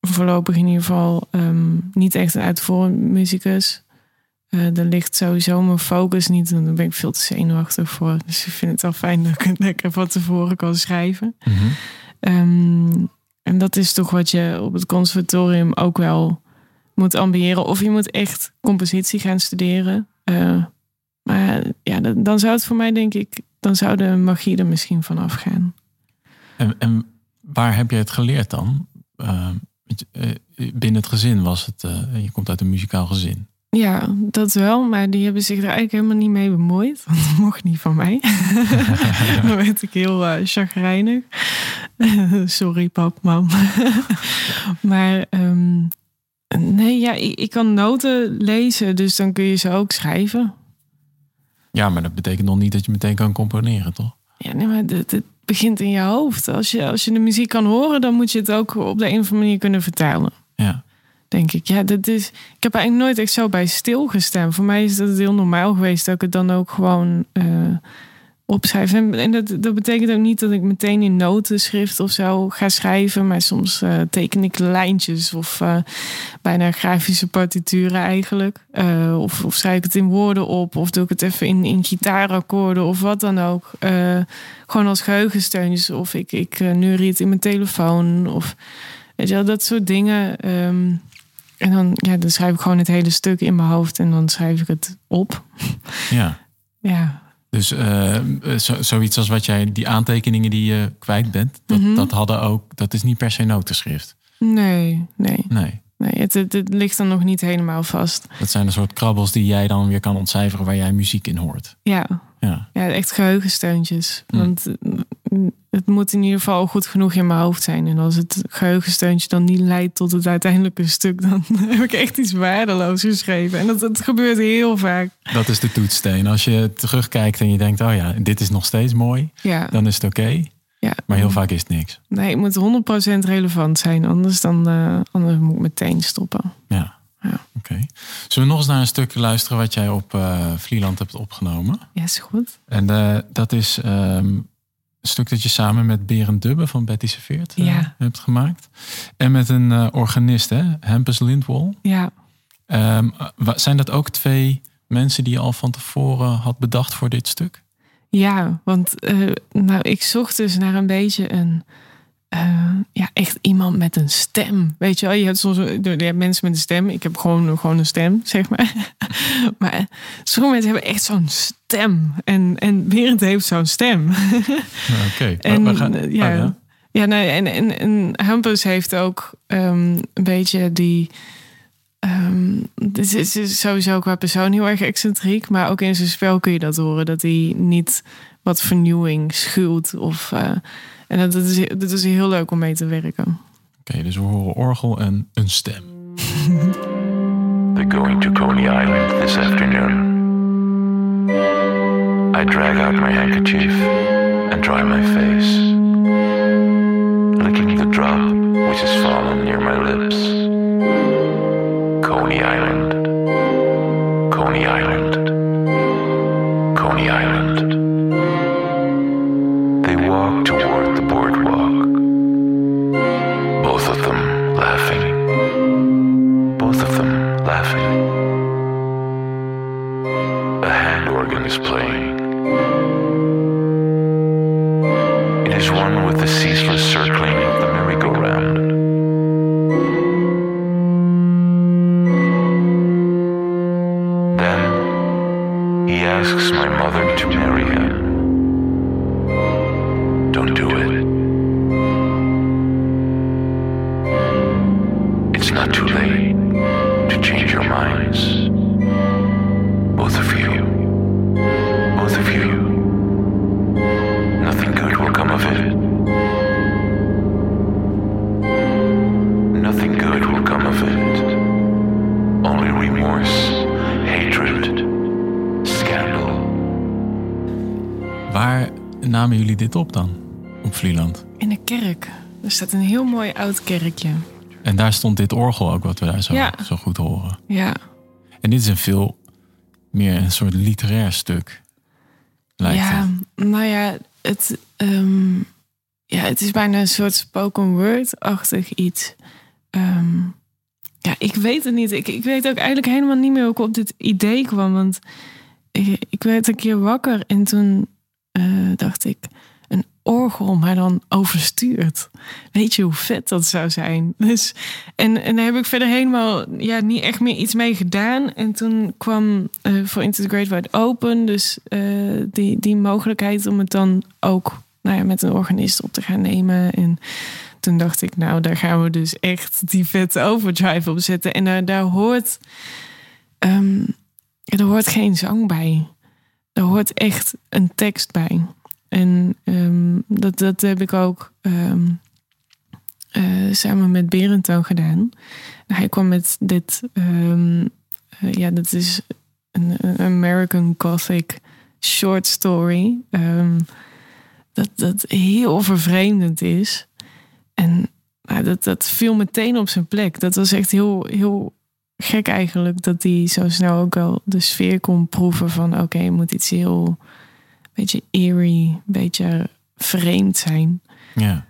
[SPEAKER 2] voorlopig in ieder geval um, niet echt een uitvoerend muzikus. Uh, er ligt sowieso mijn focus niet. En daar ben ik veel te zenuwachtig voor. Dus ik vind het wel fijn dat ik het lekker van tevoren kan schrijven.
[SPEAKER 1] Mm -hmm.
[SPEAKER 2] um, en dat is toch wat je op het conservatorium ook wel moet ambiëren. Of je moet echt compositie gaan studeren. Uh, maar ja, dan zou het voor mij denk ik... dan zou de magie er misschien van afgaan.
[SPEAKER 1] En, en waar heb je het geleerd dan? Uh, binnen het gezin was het... Uh, je komt uit een muzikaal gezin.
[SPEAKER 2] Ja, dat wel. Maar die hebben zich er eigenlijk helemaal niet mee bemoeid. Want dat mocht niet van mij. Dan werd ik heel uh, chagrijnig. Sorry pap, mam. maar um, nee, ja, ik, ik, kan noten lezen. Dus dan kun je ze ook schrijven.
[SPEAKER 1] Ja, maar dat betekent nog niet dat je meteen kan componeren, toch?
[SPEAKER 2] Ja, nee, maar het, het begint in je hoofd. Als je, als je de muziek kan horen, dan moet je het ook op de een of andere manier kunnen vertalen.
[SPEAKER 1] Ja
[SPEAKER 2] denk ik. Ja, dat is. Ik heb eigenlijk nooit echt zo bij stilgestaan. Voor mij is dat heel normaal geweest dat ik het dan ook gewoon uh, opschrijf. En, dat, dat betekent ook niet dat ik meteen in notenschrift of zo ga schrijven. Maar soms uh, teken ik lijntjes of uh, bijna grafische partituren eigenlijk. of, of schrijf ik het in woorden op. Of doe ik het even in, in gitaarakkoorden of wat dan ook. gewoon als geheugensteuntjes. Of ik, ik neurie het in mijn telefoon. Of weet je wel, dat soort dingen. Um, en dan, ja, dan schrijf ik gewoon het hele stuk in mijn hoofd en dan schrijf ik het op.
[SPEAKER 1] Ja.
[SPEAKER 2] ja.
[SPEAKER 1] Dus uh, zo, zoiets als wat jij, die aantekeningen die je kwijt bent, dat, mm -hmm. dat hadden ook, dat is niet per se notenschrift.
[SPEAKER 2] Nee, nee.
[SPEAKER 1] Nee.
[SPEAKER 2] Nee, het, het, het, ligt dan nog niet helemaal vast.
[SPEAKER 1] Dat zijn een soort krabbels die jij dan weer kan ontcijferen waar jij muziek in hoort.
[SPEAKER 2] Ja,
[SPEAKER 1] ja.
[SPEAKER 2] ja echt geheugensteuntjes. Mm. Want het moet in ieder geval goed genoeg in mijn hoofd zijn. En als het geheugensteuntje dan niet leidt tot het uiteindelijke stuk, dan heb ik echt iets waardeloos geschreven. En dat, dat gebeurt heel vaak.
[SPEAKER 1] Dat is de toetssteen. Als je terugkijkt en je denkt, oh ja, dit is nog steeds mooi,
[SPEAKER 2] ja.
[SPEAKER 1] dan is het oké. Okay.
[SPEAKER 2] Ja.
[SPEAKER 1] Maar heel vaak is het niks.
[SPEAKER 2] Nee, het moet 100% relevant zijn. Anders, dan, uh, anders moet ik meteen stoppen.
[SPEAKER 1] Ja.
[SPEAKER 2] ja.
[SPEAKER 1] Oké. Okay. Zullen we nog eens naar een stukje luisteren wat jij op uh, Vlieland hebt opgenomen?
[SPEAKER 2] Ja, is goed.
[SPEAKER 1] En uh, dat is um, een stuk dat je samen met Berend Dubbe van Betty Serveert
[SPEAKER 2] ja.
[SPEAKER 1] hebt gemaakt. En met een organist, hè? Hempus Lindwall.
[SPEAKER 2] Ja.
[SPEAKER 1] Um, zijn dat ook twee mensen die je al van tevoren had bedacht voor dit stuk?
[SPEAKER 2] Ja, want uh, nou, ik zocht dus naar een beetje een, eh, ja, echt iemand met een stem. Weet je wel, je hebt soms je hebt mensen met een stem. Ik heb gewoon, gewoon een stem, zeg maar. maar sommige mensen hebben echt zo'n stem. En, en Berend heeft zo'n stem.
[SPEAKER 1] Oké, gaan,
[SPEAKER 2] eh,
[SPEAKER 1] oh,
[SPEAKER 2] ja.
[SPEAKER 1] ja.
[SPEAKER 2] Ja, nee, en, en, en Hampus heeft ook ehm, een beetje die. ehm dit is, is sowieso qua persoon heel erg excentriek. Maar ook in zijn spel kun je dat horen. Dat hij niet wat vernieuwing schuwt. Of, eh, en dat, is, dat is heel leuk om mee te werken.
[SPEAKER 1] Oké, dus we horen orgel en een stem.
[SPEAKER 3] They're going to Coney Island this afternoon. I drag out my handkerchief and dry my face, licking the drop which has fallen near my lips. Coney Island.
[SPEAKER 1] Dit op dan? Op Vlieland.
[SPEAKER 2] In een kerk. Er staat een heel mooi oud kerkje.
[SPEAKER 1] En daar stond dit orgel ook, wat we daar zo,
[SPEAKER 2] Ja.
[SPEAKER 1] zo goed horen.
[SPEAKER 2] Ja,
[SPEAKER 1] En dit is een veel meer een soort literair stuk. Lijkt
[SPEAKER 2] ja
[SPEAKER 1] het.
[SPEAKER 2] nou ja het, ehm, ja, het is bijna een soort spoken word-achtig iets. Ehm, ja, ik weet het niet. Ik, ik weet ook eigenlijk helemaal niet meer hoe ik op dit idee kwam. Want ik, ik werd een keer wakker en toen eh, dacht ik... een orgel, maar dan overstuurd. Weet je hoe vet dat zou zijn? Dus, en, en daar heb ik verder helemaal ja, niet echt meer iets mee gedaan. En toen kwam eh, voor Into Wide Open... dus eh, die, die mogelijkheid om het dan ook nou ja, met een organist op te gaan nemen. En toen dacht ik, nou, daar gaan we dus echt die vette overdrive op zetten. En daar, daar hoort... ehm, er hoort geen zang bij. Er hoort echt een tekst bij. En ehm, dat, dat heb ik ook ehm, eh, samen met Berend gedaan. Hij kwam met dit, ehm, eh, ja, dat is een, American Gothic short story. dat, dat heel vervreemdend is. En nou, dat, dat viel meteen op zijn plek. Dat was echt heel, heel gek eigenlijk. Dat hij zo snel ook al de sfeer kon proeven van... oké, het moet iets heel... beetje eerie, een beetje vreemd zijn.
[SPEAKER 1] Ja.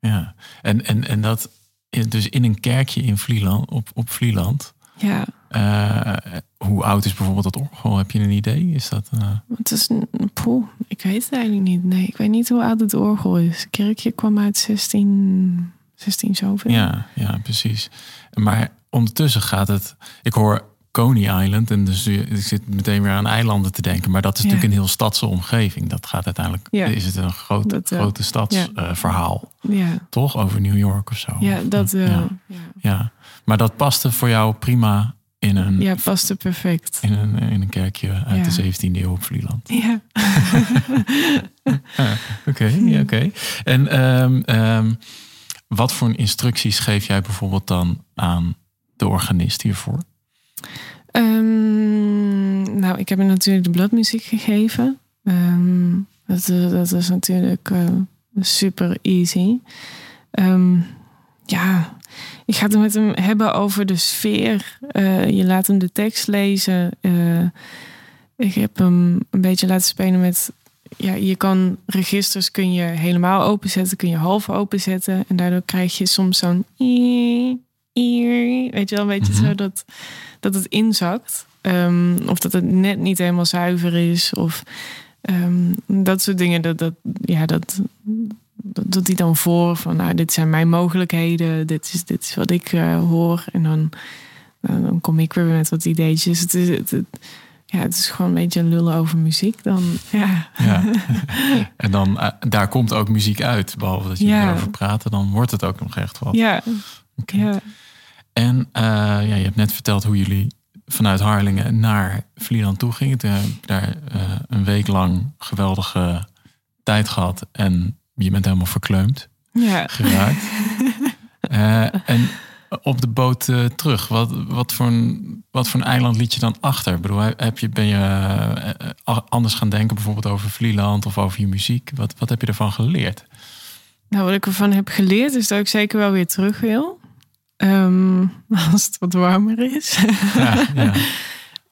[SPEAKER 1] Ja. En, en, en dat is dus in een kerkje in Vlieland, op, op Vlieland.
[SPEAKER 2] Ja,
[SPEAKER 1] Eh, hoe oud is bijvoorbeeld dat orgel? Heb je een idee? Is dat... eh,
[SPEAKER 2] het is een... Poeh, ik weet het eigenlijk niet. Nee, ik weet niet hoe oud het orgel is. Het kerkje kwam uit 16... 16 zoveel.
[SPEAKER 1] Ja, ja, precies. Maar ondertussen gaat het. Ik hoor Coney Island en dus ik zit meteen weer aan eilanden te denken. Maar dat is
[SPEAKER 2] Ja.
[SPEAKER 1] natuurlijk een heel stadse omgeving. Dat gaat uiteindelijk.
[SPEAKER 2] Ja.
[SPEAKER 1] Is het een groot,
[SPEAKER 2] Dat,
[SPEAKER 1] grote
[SPEAKER 2] ja.
[SPEAKER 1] stadsverhaal,
[SPEAKER 2] Ja,
[SPEAKER 1] toch? Over New York of zo.
[SPEAKER 2] ja dat wel.
[SPEAKER 1] Ja. Maar dat paste voor jou prima in een,
[SPEAKER 2] Ja, paste perfect.
[SPEAKER 1] in een, in een kerkje uit de 17e eeuw op Vlieland.
[SPEAKER 2] Ja.
[SPEAKER 1] Oké, ja, oké. En ehm, ehm, wat voor instructies geef jij bijvoorbeeld dan aan de organist hiervoor?
[SPEAKER 2] Ehm, nou, ik heb hem natuurlijk de bladmuziek gegeven. Ehm, dat, eh, dat is natuurlijk eh, super easy. Ehm, ja, ik ga het met hem hebben over de sfeer. Eh, je laat hem de tekst lezen. Ik heb hem een beetje laten spelen met... Ja, je kan registers kun je helemaal openzetten, kun je half openzetten. En daardoor krijg je soms zo'n... Weet je wel, een beetje
[SPEAKER 1] Mhm.
[SPEAKER 2] zo dat, dat het inzakt. Ehm, of dat het net niet helemaal zuiver is. Of ehm, dat soort dingen. Dat, dat, ja, dat, dat doet hij dan voor van nou, dit zijn mijn mogelijkheden, dit is, dit is wat ik uh, hoor. En dan, dan kom ik weer met wat ideetjes. Het is, het, het, ja, het is gewoon een beetje lullen over muziek. Dan, ja.
[SPEAKER 1] ja. En dan, uh, daar komt ook muziek uit. Behalve dat je ja. erover praten, dan wordt het ook nog echt wat.
[SPEAKER 2] Ja. Okay. ja.
[SPEAKER 1] En uh, ja, je hebt net verteld hoe jullie vanuit Harlingen naar Vlieland toe gingen. Toen heb je daar uh, een week lang geweldige tijd gehad. En je bent helemaal verkleumd.
[SPEAKER 2] Ja.
[SPEAKER 1] Geraakt. en op de boot uh, terug. Wat, wat, voor een, wat voor een eiland liet je dan achter? Ik bedoel, heb je, ben je uh, anders gaan denken bijvoorbeeld over Vlieland of over je muziek? Wat, wat heb je ervan geleerd?
[SPEAKER 2] Nou, wat ik ervan heb geleerd is dat ik zeker wel weer terug wil. Um, als het wat warmer is. Ja, ja.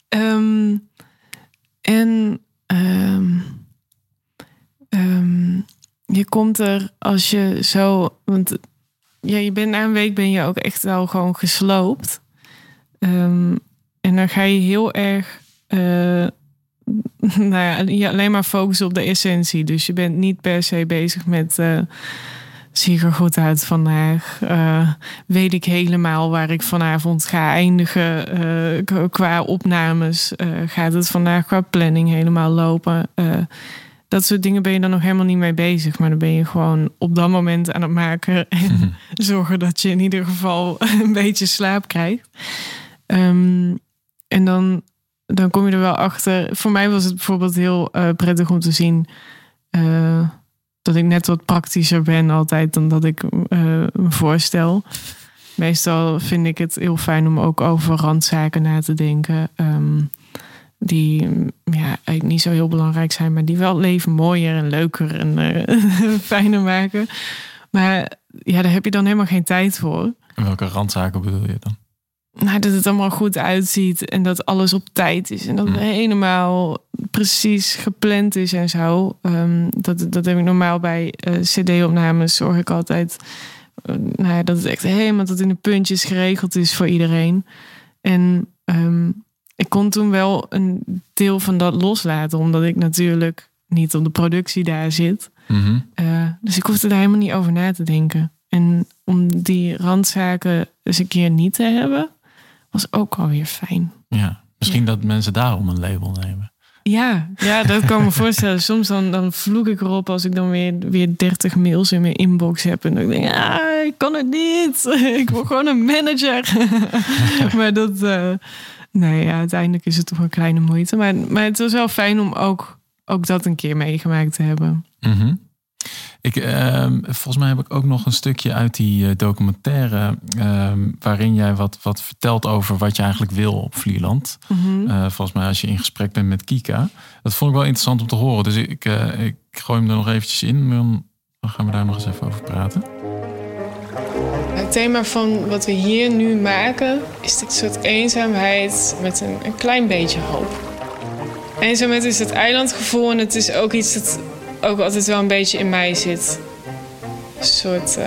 [SPEAKER 2] um, en um, je komt er als je zo... Want ja, je bent na een week ben je ook echt wel gewoon gesloopt. En dan ga je heel erg, uh, nou ja, alleen maar focussen op de essentie. Dus je bent niet per se bezig met, uh, zie er goed uit vandaag? Uh, weet ik helemaal waar ik vanavond ga eindigen qua opnames? gaat het vandaag qua planning helemaal lopen? dat soort dingen ben je dan nog helemaal niet mee bezig. Maar dan ben je gewoon op dat moment aan het maken. En zorgen dat je in ieder geval een beetje slaap krijgt. Um, en dan, dan kom je er wel achter. Voor mij was het bijvoorbeeld heel prettig om te zien. Dat ik net wat praktischer ben altijd dan dat ik uh, me voorstel. Meestal vind ik het heel fijn om ook over randzaken na te denken. Um, die ja, eigenlijk niet zo heel belangrijk zijn, maar die wel leven mooier en leuker en uh, fijner maken. Maar ja, daar heb je dan helemaal geen tijd voor.
[SPEAKER 1] En welke randzaken bedoel je dan?
[SPEAKER 2] Nou, dat het allemaal goed uitziet en dat alles op tijd is en dat het helemaal precies gepland is en zo. Um, dat, dat heb ik normaal bij uh, CD-opnames. Zorg ik altijd uh, nou ja, dat het echt helemaal tot in de puntjes geregeld is voor iedereen. En um, ik kon toen wel een deel van dat loslaten, omdat ik natuurlijk niet op de productie daar zit.
[SPEAKER 1] Mhm.
[SPEAKER 2] uh, dus ik hoefde daar helemaal niet over na te denken. En om die randzaken eens een keer niet te hebben, was ook alweer fijn.
[SPEAKER 1] Ja, misschien ja. dat mensen daarom een label nemen.
[SPEAKER 2] Ja, ja dat kan me voorstellen. Soms dan, dan vloek ik erop als ik dan weer, weer 30 mails in mijn inbox heb. En dan denk ik, ah, ik kan het niet. Ik wil gewoon een manager. maar dat, uh, Nee, ja, uiteindelijk is het toch een kleine moeite. Maar, maar het was wel fijn om ook, ook dat een keer meegemaakt te hebben.
[SPEAKER 1] Mm -hmm. Ik, uh, volgens mij heb ik ook nog een stukje uit die uh, documentaire. Uh, waarin jij wat, wat vertelt over wat je eigenlijk wil op Vlieland.
[SPEAKER 2] Mm -hmm.
[SPEAKER 1] volgens mij als je in gesprek bent met Kika. Dat vond ik wel interessant om te horen. Dus ik, ik gooi hem er nog eventjes in. Dan, dan gaan we daar nog eens even over praten.
[SPEAKER 2] Het thema van wat we hier nu maken is dit soort eenzaamheid met een, een klein beetje hoop. Eenzaamheid is het eilandgevoel en het is ook iets dat ook altijd wel een beetje in mij zit. Een soort, uh,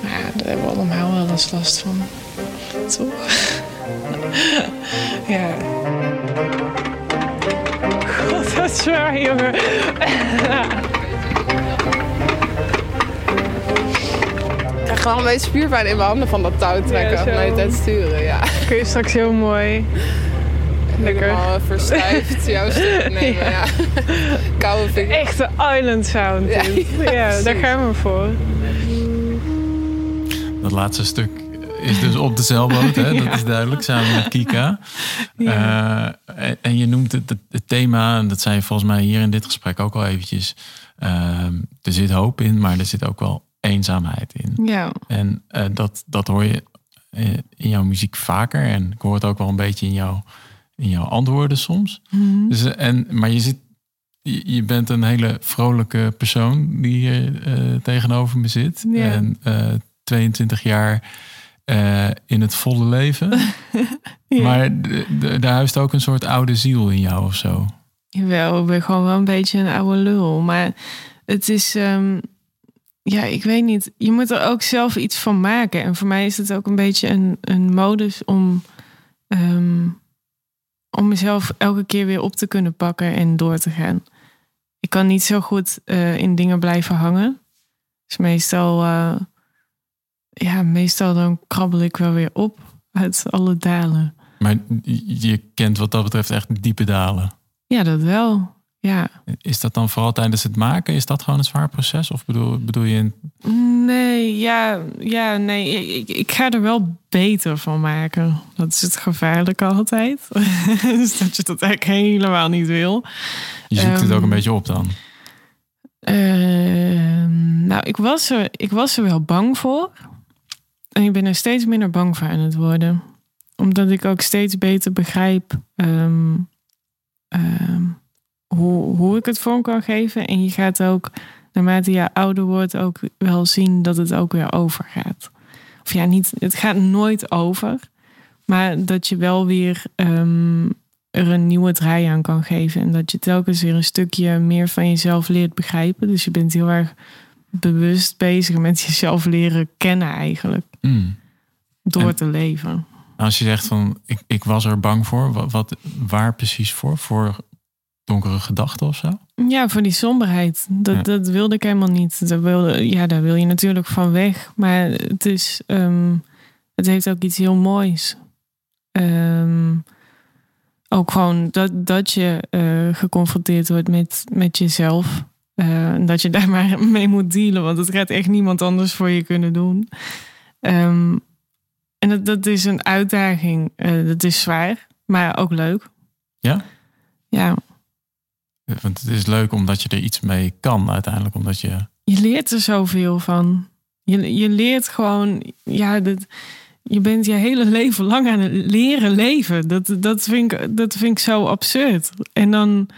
[SPEAKER 2] nou ja, daar hebben we allemaal wel eens last van. Toch? ja. God, dat is zwaar, jongen.
[SPEAKER 4] Ik krijg wel een beetje spierpijn in mijn handen van dat touw trekken. Ja, het sturen, ja.
[SPEAKER 2] Kun je straks heel mooi...
[SPEAKER 4] Lekker. Helemaal verstijfd jouw stuk nemen, ja. ja. Koude vinger.
[SPEAKER 2] Echte island sound. Ja, ja, ja daar gaan we voor.
[SPEAKER 1] Dat laatste stuk is dus op de zeilboot, hè? dat is duidelijk, samen met Kika. Uh, en je noemt het, het, thema, en dat zei je volgens mij hier in dit gesprek ook al eventjes. Uh, er zit hoop in, maar er zit ook wel eenzaamheid in.
[SPEAKER 2] Ja.
[SPEAKER 1] En uh, dat, dat hoor je in jouw muziek vaker. En ik hoor het ook wel een beetje in, jou, in jouw antwoorden soms.
[SPEAKER 2] Mm -hmm.
[SPEAKER 1] dus, en, maar je, zit, je, bent een hele vrolijke persoon die hier uh, tegenover me zit. En uh, 22 jaar uh, in het volle leven. ja. Maar daar huist ook een soort oude ziel in jou of zo.
[SPEAKER 2] Jawel, ik ben gewoon wel een beetje een oude lul. Maar het is... Um ja, ik weet niet. Je moet er ook zelf iets van maken. En voor mij is het ook een beetje een, een modus om, um, om mezelf elke keer weer op te kunnen pakken en door te gaan. Ik kan niet zo goed uh, in dingen blijven hangen. Dus meestal, uh, ja, meestal dan krabbel ik wel weer op uit alle dalen.
[SPEAKER 1] Maar je kent wat dat betreft echt diepe dalen.
[SPEAKER 2] Ja, dat wel. Ja.
[SPEAKER 1] Is dat dan vooral tijdens het maken? Is dat gewoon een zwaar proces? Of bedoel, bedoel je... In...
[SPEAKER 2] Nee, ja, ja, nee. Ik, ik ga er wel beter van maken. Dat is het gevaarlijke altijd. dus dat je dat eigenlijk helemaal niet wil.
[SPEAKER 1] Je zoekt het ook een ehm, beetje op dan?
[SPEAKER 2] Ehm, nou, ik was, er, ik was er wel bang voor. En ik ben er steeds minder bang voor aan het worden. Omdat ik ook steeds beter begrijp... Ehm, hoe, hoe ik het vorm kan geven. En je gaat ook, naarmate je ouder wordt, ook wel zien dat het ook weer overgaat. Of ja, niet, het gaat nooit over. Maar dat je wel weer um, er een nieuwe draai aan kan geven. En dat je telkens weer een stukje meer van jezelf leert begrijpen. Dus je bent heel erg bewust bezig met jezelf leren kennen eigenlijk. Mm. Door te leven.
[SPEAKER 1] Als je zegt van ik, ik was er bang voor, wat, wat, waar precies voor? Voor donkere gedachten of zo?
[SPEAKER 2] Ja, voor die somberheid. Dat, dat wilde ik helemaal niet. Dat wilde, ja, daar wil je natuurlijk van weg. Maar het, is, um, het heeft ook iets heel moois. Um, ook gewoon dat, dat je uh, geconfronteerd wordt met, met jezelf. Uh, dat je daar maar mee moet dealen. Want het gaat echt niemand anders voor je kunnen doen. Um, en dat, dat is een uitdaging. Uh, dat is zwaar, maar ook leuk.
[SPEAKER 1] Ja?
[SPEAKER 2] Ja.
[SPEAKER 1] Want het is leuk omdat je er iets mee kan uiteindelijk. Omdat je...
[SPEAKER 2] je leert er zoveel van. Je, je leert gewoon, ja, dat, je bent je hele leven lang aan het leren leven. Dat, dat, vind, ik, dat vind ik zo absurd. En dan,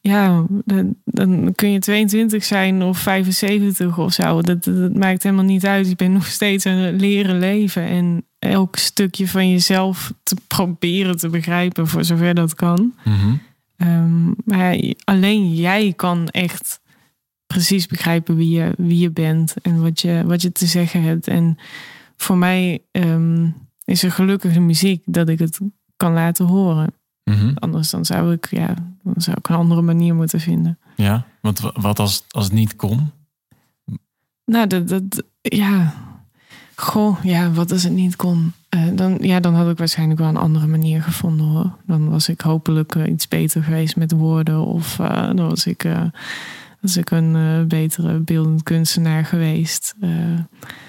[SPEAKER 2] ja, dan, dan kun je 22 zijn of 75 of zo. Dat, dat maakt helemaal niet uit. Je bent nog steeds aan het leren leven. En elk stukje van jezelf te proberen te begrijpen voor zover dat kan. Mm Ehm, maar alleen jij kan echt precies begrijpen wie je, wie je bent en wat je, wat je te zeggen hebt. En voor mij ehm, is er gelukkig de muziek dat ik het kan laten horen. Mhm. Anders dan zou ik, ja, dan zou ik een andere manier moeten vinden.
[SPEAKER 1] Ja, want wat als, als het niet kon?
[SPEAKER 2] Nou, dat, dat ja. Goh, ja, wat als het niet kon? Eh, dan, ja, dan had ik waarschijnlijk wel een andere manier gevonden hoor. Dan was ik hopelijk eh, iets beter geweest met woorden. Of uh, dan was ik, was ik een betere beeldend kunstenaar geweest.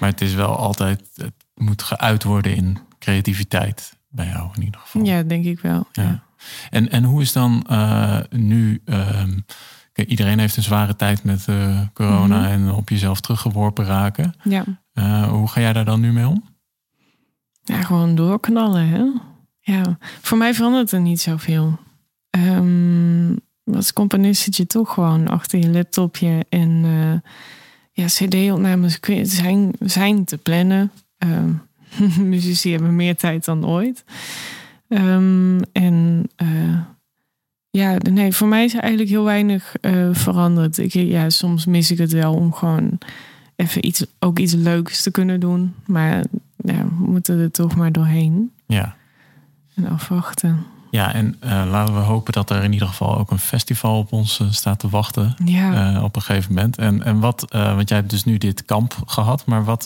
[SPEAKER 1] Maar het is wel altijd, het moet geuit worden in creativiteit bij jou in ieder geval.
[SPEAKER 2] Ja, denk ik wel. Ja.
[SPEAKER 1] En, en hoe is dan nu. Ehm, iedereen heeft een zware tijd met corona mhm. en op jezelf teruggeworpen raken.
[SPEAKER 2] Ja.
[SPEAKER 1] hoe ga jij daar dan nu mee om?
[SPEAKER 2] Ja, gewoon doorknallen. Hè? Ja, voor mij verandert er niet zoveel. Um, als componist zit je toch gewoon achter je laptopje en uh, ja, CD-opnames zijn, zijn te plannen. Um, muzici hebben meer tijd dan ooit. Um, en uh, ja, nee, voor mij is er eigenlijk heel weinig uh, veranderd. Ik, ja, soms mis ik het wel om gewoon even iets, ook iets leuks te kunnen doen. Maar ja, we moeten er toch maar doorheen.
[SPEAKER 1] Ja.
[SPEAKER 2] En afwachten.
[SPEAKER 1] Ja, en uh, laten we hopen dat er in ieder geval ook een festival op ons uh, staat te wachten.
[SPEAKER 2] Ja.
[SPEAKER 1] Uh, op een gegeven moment. En, en wat, want jij hebt dus nu dit kamp gehad, maar wat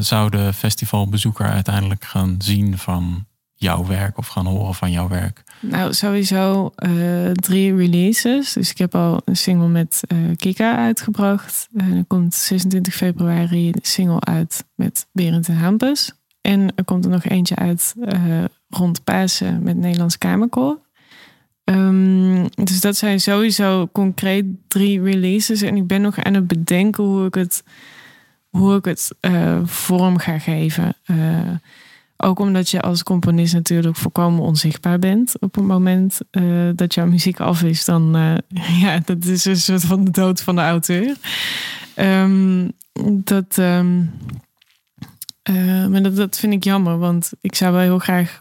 [SPEAKER 1] zou de festivalbezoeker uiteindelijk gaan zien van jouw werk of gaan horen van jouw werk?
[SPEAKER 2] Nou, sowieso uh, drie releases. Dus ik heb al een single met uh, Kika uitgebracht. Uh, er komt 26 februari een single uit met Berend en Hampus. En er komt er nog eentje uit rond Pasen met Nederlands Kamerkoor. Um, dus dat zijn sowieso concreet drie releases. En ik ben nog aan het bedenken hoe ik het, hoe ik het vorm ga geven. Ook omdat je als componist natuurlijk volkomen onzichtbaar bent. Op het moment uh, dat jouw muziek af is, dan uh, ja, dat is een soort van de dood van de auteur. Um, dat, um, uh, maar dat, dat vind ik jammer, want ik zou wel heel graag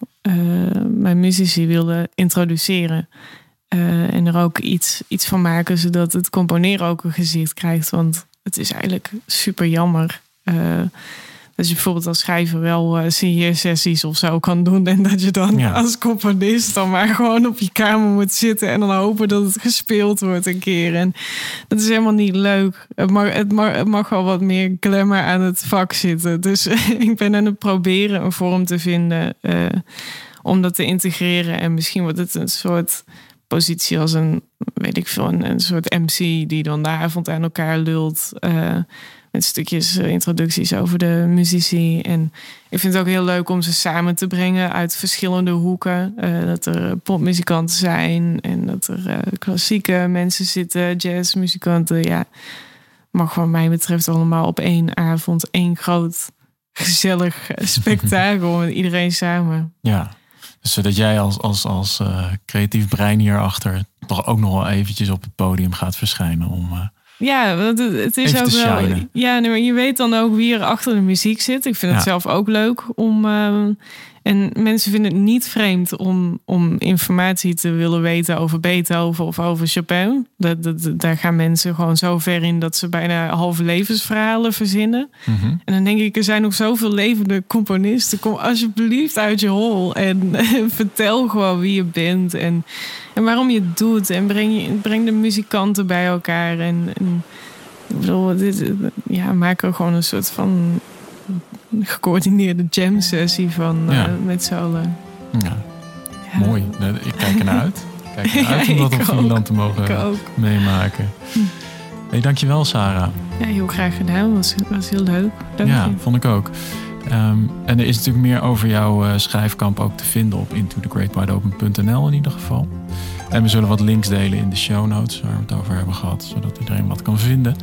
[SPEAKER 2] mijn muzici willen introduceren. en er ook iets, iets van maken, zodat het componeren ook een gezicht krijgt. Want het is eigenlijk super jammer dat je bijvoorbeeld als schrijver wel uh, sessies of zo kan doen. En dat je dan als componist dan maar gewoon op je kamer moet zitten en dan hopen dat het gespeeld wordt een keer. En dat is helemaal niet leuk. Het mag, het mag, het mag wel wat meer glamour aan het vak zitten. Dus ik ben aan het proberen een vorm te vinden uh, om dat te integreren. En misschien wordt het een soort positie als een, weet ik veel, een, een soort MC die dan de avond aan elkaar lult. Uh, met stukjes eh, introducties over de muzici. En ik vind het ook heel leuk om ze samen te brengen uit verschillende hoeken. Uh, dat er popmuzikanten zijn en dat er uh, klassieke mensen zitten, jazzmuzikanten. Ja, mag wat mij betreft allemaal op één avond één groot gezellig spektakel met iedereen samen.
[SPEAKER 1] Ja, dus zodat jij als, als, als creatief brein hierachter toch ook nog wel eventjes op het podium gaat verschijnen om
[SPEAKER 2] ja, het is ook wel. Ja, maar je weet dan ook wie er achter de muziek zit. Ik vind het zelf ook leuk om. Ehm, en mensen vinden het niet vreemd om, om informatie te willen weten over Beethoven of over Chopin. Dat, dat, daar gaan mensen gewoon zo ver in dat ze bijna halve levensverhalen verzinnen. Mhm. En dan denk ik, er zijn nog zoveel levende componisten. Kom alsjeblieft uit je hol en vertel gewoon wie je bent en, en waarom je het doet. En breng, breng de muzikanten bij elkaar. En, en ik bedoel, dit, ja, maak er gewoon een soort van gecoördineerde jam sessie van uh, met z'n allen.
[SPEAKER 1] Ja. Mooi. Ik kijk ernaar uit. Ik kijk ernaar uit om dat op Finland te mogen meemaken. Hm. Hey, dankjewel Sarah.
[SPEAKER 2] Ja, heel graag gedaan. Was, was heel leuk. Dank
[SPEAKER 1] ja, vond ik ook. Um, en er is natuurlijk meer over jouw uh, schrijfkamp ook te vinden op intothegreatwideopen.nl in ieder geval. En we zullen wat links delen in de show notes waar we het over hebben gehad, zodat iedereen wat kan vinden.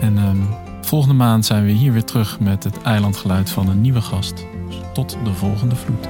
[SPEAKER 1] En um, Volgende maand zijn we hier weer terug met het eilandgeluid van een nieuwe gast. Tot de volgende vloed.